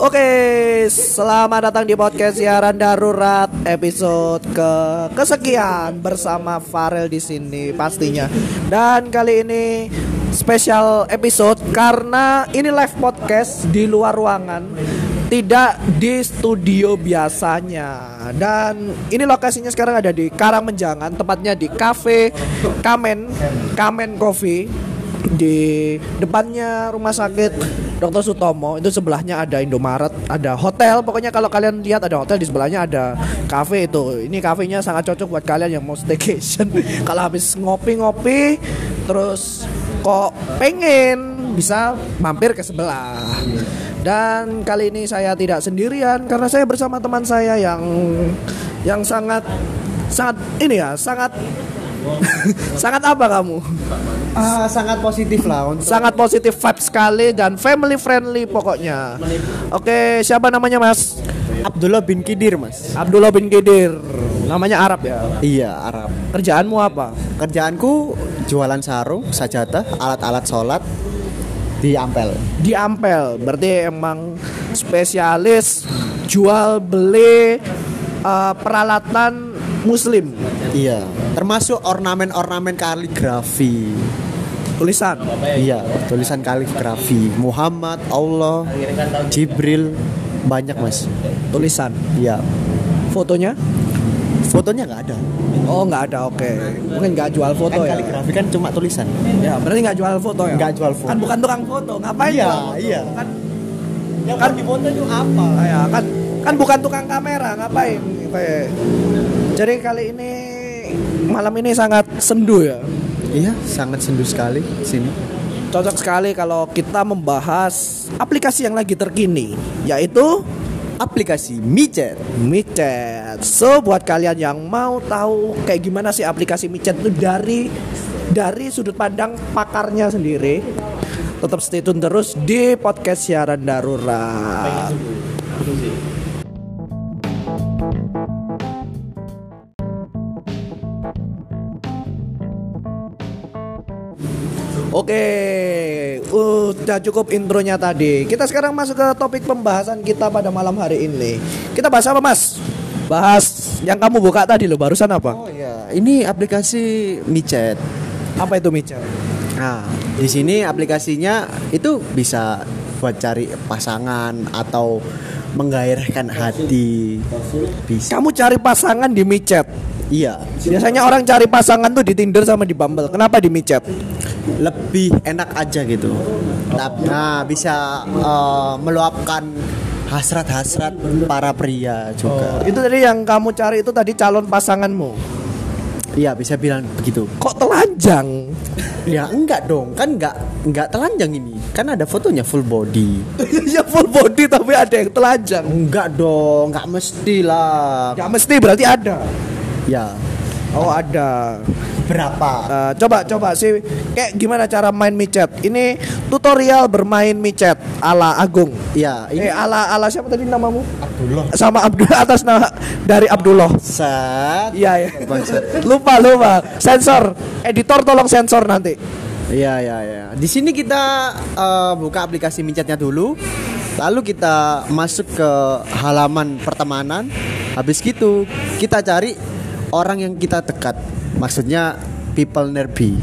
Oke, selamat datang di podcast siaran darurat episode ke kesekian bersama Farel di sini pastinya. Dan kali ini spesial episode karena ini live podcast di luar ruangan, tidak di studio biasanya. Dan ini lokasinya sekarang ada di Karangmenjangan, tepatnya di Cafe Kamen Kamen Coffee di depannya rumah sakit Dr. Sutomo itu sebelahnya ada Indomaret, ada hotel. Pokoknya kalau kalian lihat ada hotel di sebelahnya ada cafe itu. Ini kafenya sangat cocok buat kalian yang mau staycation. kalau habis ngopi-ngopi terus kok pengen bisa mampir ke sebelah. Dan kali ini saya tidak sendirian karena saya bersama teman saya yang yang sangat sangat ini ya, sangat sangat apa kamu? Ah, sangat positif lah untuk Sangat positif vibe sekali dan family friendly pokoknya. Oke, siapa namanya Mas? Abdullah bin Kidir mas Abdullah bin Kidir. Namanya Arab ya. Iya Arab Kerjaanmu apa? Kerjaanku jualan sarung, sajadah, alat-alat sholat di Ampel Di Ampel. Berarti emang spesialis jual beli eh, peralatan muslim. Iya Termasuk ornamen-ornamen kaligrafi Tulisan. Iya tulisan kaligrafi Muhammad, Allah, Jibril Banyak mas Tulisan. Iya Fotonya? Fotonya nggak ada Oh, nggak ada. Oke. Mungkin nggak jual foto Kan ya. kaligrafi kan cuma tulisan Ya, berarti nggak jual foto ya? Nggak jual foto. Kan bukan tukang foto. Ngapain Iya, foto? iya. Kan Yang Kan- di foto itu apa? Ya, kan kan bukan tukang kamera ngapain? Jadi kali ini malam ini sangat sendu ya? Iya sangat sendu sekali sini. Cocok sekali kalau kita membahas aplikasi yang lagi terkini yaitu Aplikasi Micet. Micet. So buat kalian yang mau tahu kayak gimana sih aplikasi micet itu dari dari sudut pandang pakarnya sendiri tetap stay tune terus di podcast siaran darurat Oke, udah cukup intronya tadi. Kita sekarang masuk ke topik pembahasan kita pada malam hari ini. Kita bahas apa, Mas? Bahas yang kamu buka tadi loh, barusan apa? Oh iya, ini aplikasi Micet. Apa itu micet? Nah, di sini aplikasinya itu bisa buat cari pasangan atau menggairahkan hati. Bisa. Kamu cari pasangan di micet. Iya, Biasanya orang cari pasangan tuh di Tinder sama di Bumble. Kenapa di micet? Lebih enak aja gitu. Nah, bisa eh, meluapkan hasrat-hasrat para pria juga. Itu tadi yang kamu cari itu tadi calon pasanganmu. Iya, bisa bilang begitu. Kok telanjang? Ya enggak dong, kan enggak enggak telanjang ini. Kan ada fotonya full body. ya full body tapi ada yang telanjang. Enggak dong, enggak mesti lah. Gak mesti berarti ada. Ya, Oh ada. Berapa? Eh, coba coba sih kayak gimana cara main micet? Ini tutorial bermain micet ala Agung. Ya, Eh ini ala ala siapa tadi namamu? Abdullah. Sama Abdul atas nama dari Abdullah. Set. Iya ya. Lupa lupa. Sensor. Editor tolong sensor nanti. Iya, iya, iya. Di sini kita eh, buka aplikasi micetnya dulu. Lalu kita masuk ke halaman pertemanan. Habis gitu, kita cari orang yang kita dekat. Maksudnya people nearby.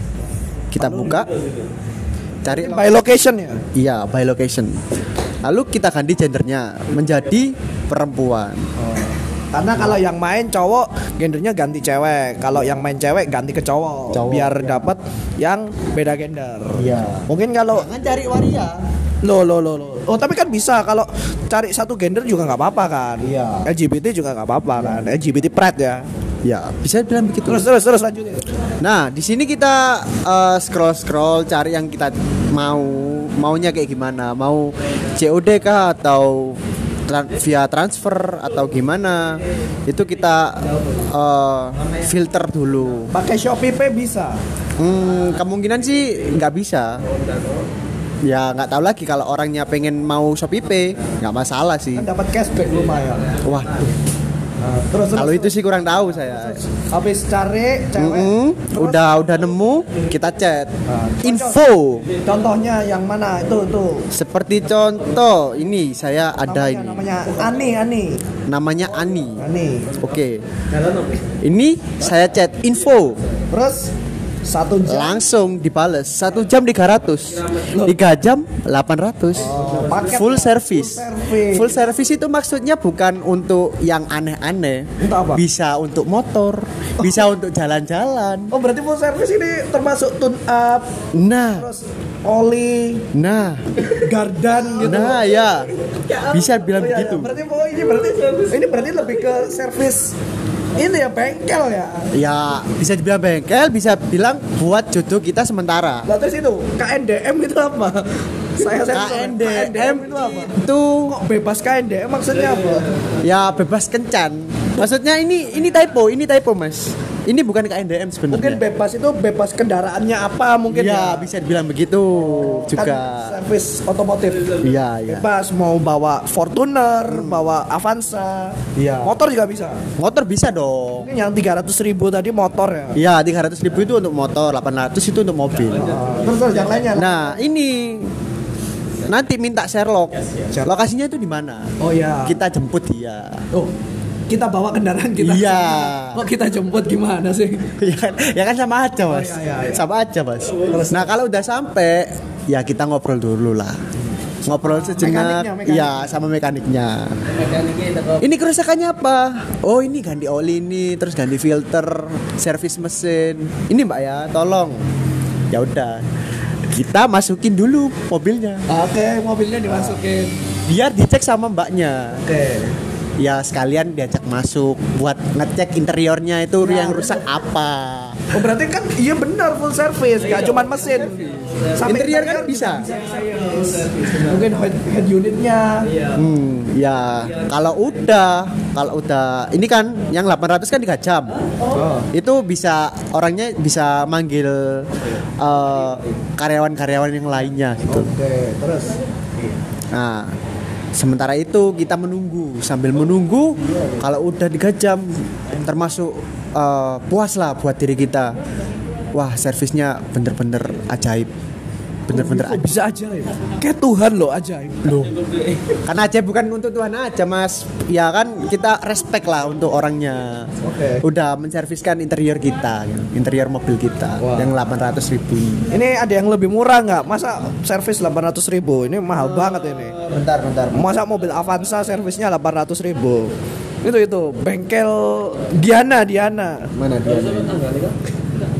Kita buka. Cari By location ya. Iya, by location. Lalu kita ganti gendernya menjadi perempuan. Karena kalau yang main cowok gendernya ganti cewek. Kalau yang main cewek ganti ke cowok. Cowok. Biar dapat yang beda gender. Iya. Mungkin kalau Jangan cari waria. lo lo lo lo. Oh tapi kan bisa kalau cari satu gender juga nggak apa-apa kan. Iya. LGBT juga nggak apa-apa kan. LGBT pride ya. Ya, bisa bilang begitu. Terus terus terus lanjutin. Nah, di sini kita scroll scroll cari yang kita mau maunya kayak gimana? Mau COD kah atau tran- via transfer atau gimana? Itu kita eh, filter dulu. Pakai Shopee Pay bisa. Hmm, kemungkinan sih nggak bisa. Ya nggak tahu lagi kalau orangnya pengen mau Shopee Pay nggak masalah sih. Kan dapat cashback lumayan. Waduh, Nah, terus Kalau itu sih kurang tahu saya. habis cari cewek. Mm-mm. terus- Udah udah nemu, kita chat. Nah, Info. Contohnya yang mana itu itu Seperti contoh ini saya ada namanya, ini. namanya Ani Ani Namanya Ani. Ani. Oke. Ini saya chat info. Terus satu jam? Langsung dibales. Satu jam 300 Tiga jam 800 paket Full ya? service. Full service. Full service itu maksudnya bukan untuk yang aneh-aneh. Untuk apa? Bisa untuk motor Bisa untuk jalan-jalan. Oh berarti full service ini termasuk tune up Nah. terus oli Nah. gardan gitu. Nah ya. Bisa bilang Oh, iya, begitu. Iya. Berarti oh, ini berarti ini berarti lebih ke service ini ya bengkel ya. Ya bisa dibilang bengkel Bisa bilang buat jodoh kita sementara Lah terus itu KNDM itu apa? Saya saya KNDM itu apa? itu Kok bebas KNDM maksudnya apa? ya bebas kencan Maksudnya ini ini typo Ini typo mas Ini bukan KNDM sebenarnya Mungkin bebas itu bebas kendaraannya apa mungkin ya, ya? bisa dibilang begitu Kan juga. service otomotif. Iya, iya. Bebas mau bawa Fortuner, bawa Avanza. Iya. Motor juga bisa. Motor bisa dong. Ini yang 300 ribu tadi motor ya. Ya, 300 ribu itu untuk motor, 800 itu untuk mobil. Ah, Terus terus yang lainnya. Nah, ini nanti minta Sherlock. Lokasinya itu di mana? Oh ya. Kita jemput dia. Oh, kita bawa kendaraan kita. Iya. Kok kita jemput gimana sih? ya, kan, ya kan sama aja, Mas. iya, iya, iya. Sama aja, Mas. Nah, kalau udah sampai ya kita ngobrol dulu lah. Ngobrol sejenak. mekaniknya, mekaniknya. Ya, sama mekaniknya. Ini kerusakannya apa? Oh ini ganti oli ini, terus ganti filter, servis mesin. Ini mbak ya, tolong. Ya udah, kita masukin dulu mobilnya. Oke, mobilnya dimasukin. Biar dicek sama mbaknya. Oke. Ya sekalian diajak masuk buat ngecek interiornya itu Ya, yang rusak apa. Oh berarti kan iya benar full service, gak cuma mesin. Interior kan bisa. Mungkin head, head unitnya. Hmm, ya kalau udah, kalau udah, ini kan yang 800 kan 3 jam. Oh. Itu bisa orangnya bisa manggil eh, karyawan-karyawan yang lainnya gitu. Oke, terus. Nah, sementara itu kita menunggu sambil menunggu kalau udah 3 jam termasuk eh, puas lah buat diri kita. Wah, servisnya bener-bener ajaib. Bener-bener ajaib. bisa aja ya? Kayak Tuhan loh ajaib. Loh. Karena aja bukan untuk Tuhan aja, Mas. Ya kan kita respect lah untuk orangnya. Oke. Udah menserviskan interior kita, interior mobil kita Wah. yang 800 ribu ini. Ada yang lebih murah nggak? Masa servis 800 ribu? Ini mahal banget ini. Bentar, bentar. Masa mobil Avanza servisnya 800 ribu? Itu itu bengkel Diana Diana. Mana dia?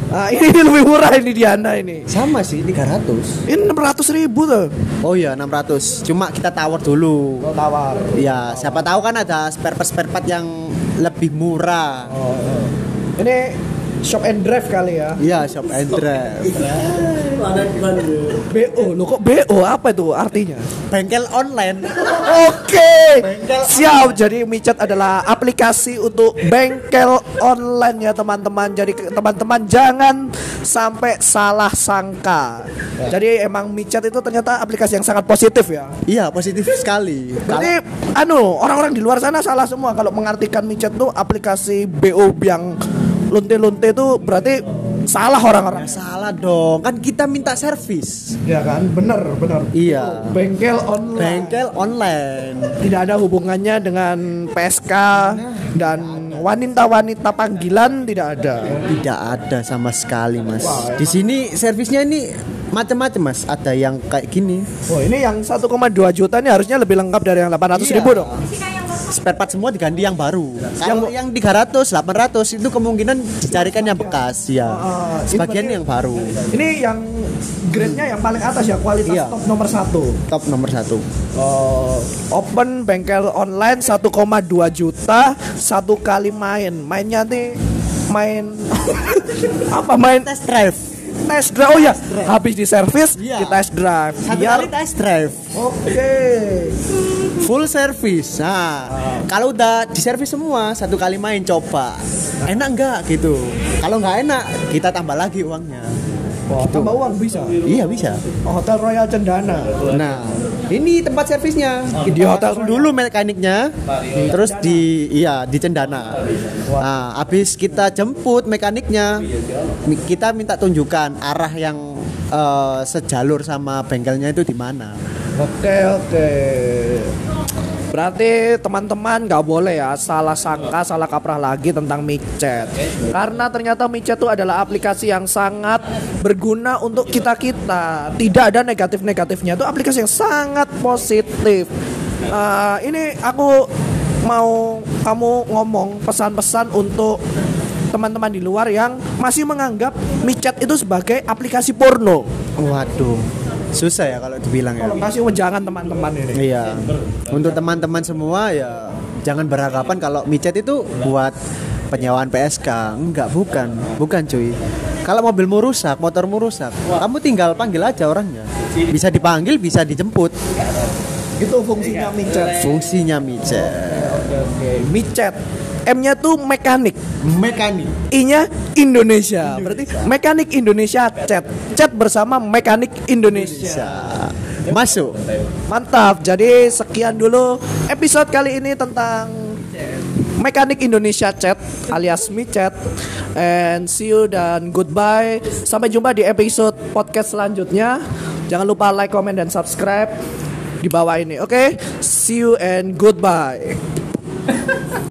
Ah ini lebih murah ini Diana ini. Sama sih 300. Ini 600 ribu tuh. Oh iya 600. Cuma kita tawar dulu. Oh, tawar. Ya, siapa tahu kan ada spare part spare part yang lebih murah. Oh, oh. Ini shop and drive kali ya. Iya, shop and drive. BO, lo kok BO apa itu artinya? Bengkel online. Oke, siap. Jadi Micet adalah aplikasi untuk bengkel online ya teman-teman. Jadi teman-teman jangan sampai salah sangka. Jadi emang Micet itu ternyata aplikasi yang sangat positif ya. Iya, positif sekali. Berarti anu orang-orang di luar sana salah semua kalau mengartikan Micet tuh aplikasi BO yang lunte-lunte itu berarti salah orang-orang. Salah dong, kan kita minta servis. Ya kan, bener bener. Iya. Bengkel online. Bengkel online. tidak ada hubungannya dengan PSK dan wanita-wanita panggilan tidak ada. Tidak ada sama sekali, Mas. Di sini servisnya ini macam-macam, Mas. Ada yang kayak gini. Oh ini yang 1,2 juta ini harusnya lebih lengkap dari yang 800 ribu Iya. dong. Spare part semua diganti yang baru. Kalau yang 300, 800 itu kemungkinan dicarikan yang bekas, ya. Ini Sebagian yang baru. Ini yang grade-nya yang paling atas ya kualitas Iya. top nomor satu. Top nomor satu. Oh, open bengkel online 1,2 juta satu kali main. Mainnya nih main apa main Test drive. Test drive. Oh ya, habis di servis Iya. di test drive. Satu Biar kali test drive. Oke. Full service. Nah, kalau udah di servis semua, satu kali main coba. Enak nggak gitu? Kalau nggak enak, kita tambah lagi uangnya. Wah, tambah uang bisa. Iya bisa. Hotel Royal Cendana. Nah, ini tempat servisnya. Di hotel dulu mekaniknya, terus di iya di Cendana. Nah, habis kita jemput mekaniknya, kita minta tunjukkan arah yang eh, sejalur sama bengkelnya itu di mana. Oke oke. Berarti teman-teman nggak boleh ya salah sangka, salah kaprah lagi tentang micet. Karena ternyata micet itu adalah aplikasi yang sangat berguna untuk kita kita. Tidak ada negatif-negatifnya. Itu aplikasi yang sangat positif. Eh, ini aku mau kamu ngomong pesan-pesan untuk teman-teman di luar yang masih menganggap micet itu sebagai aplikasi porno. Waduh, susah ya kalau dibilang ya. Tolong kasih wejangan teman-teman ini. Iya. Untuk teman-teman semua ya jangan beranggapan kalau micet itu buat penyewaan PSK. Enggak, bukan. Bukan, cuy. Kalau mobilmu rusak, motormu rusak, kamu tinggal panggil aja orangnya. Bisa dipanggil, bisa dijemput. Itu fungsinya micet. Fungsinya micet. Oke, micet. M-nya tuh mekanik, Mekanik. I-nya Indonesia. Berarti mekanik Indonesia chat. Chat bersama mekanik Indonesia. Masuk. Mantap. Jadi sekian dulu episode kali ini tentang mekanik Indonesia chat alias micet. And see you dan goodbye. Sampai jumpa di episode podcast selanjutnya. Jangan lupa like, comment dan subscribe di bawah ini. Oke, see you and goodbye.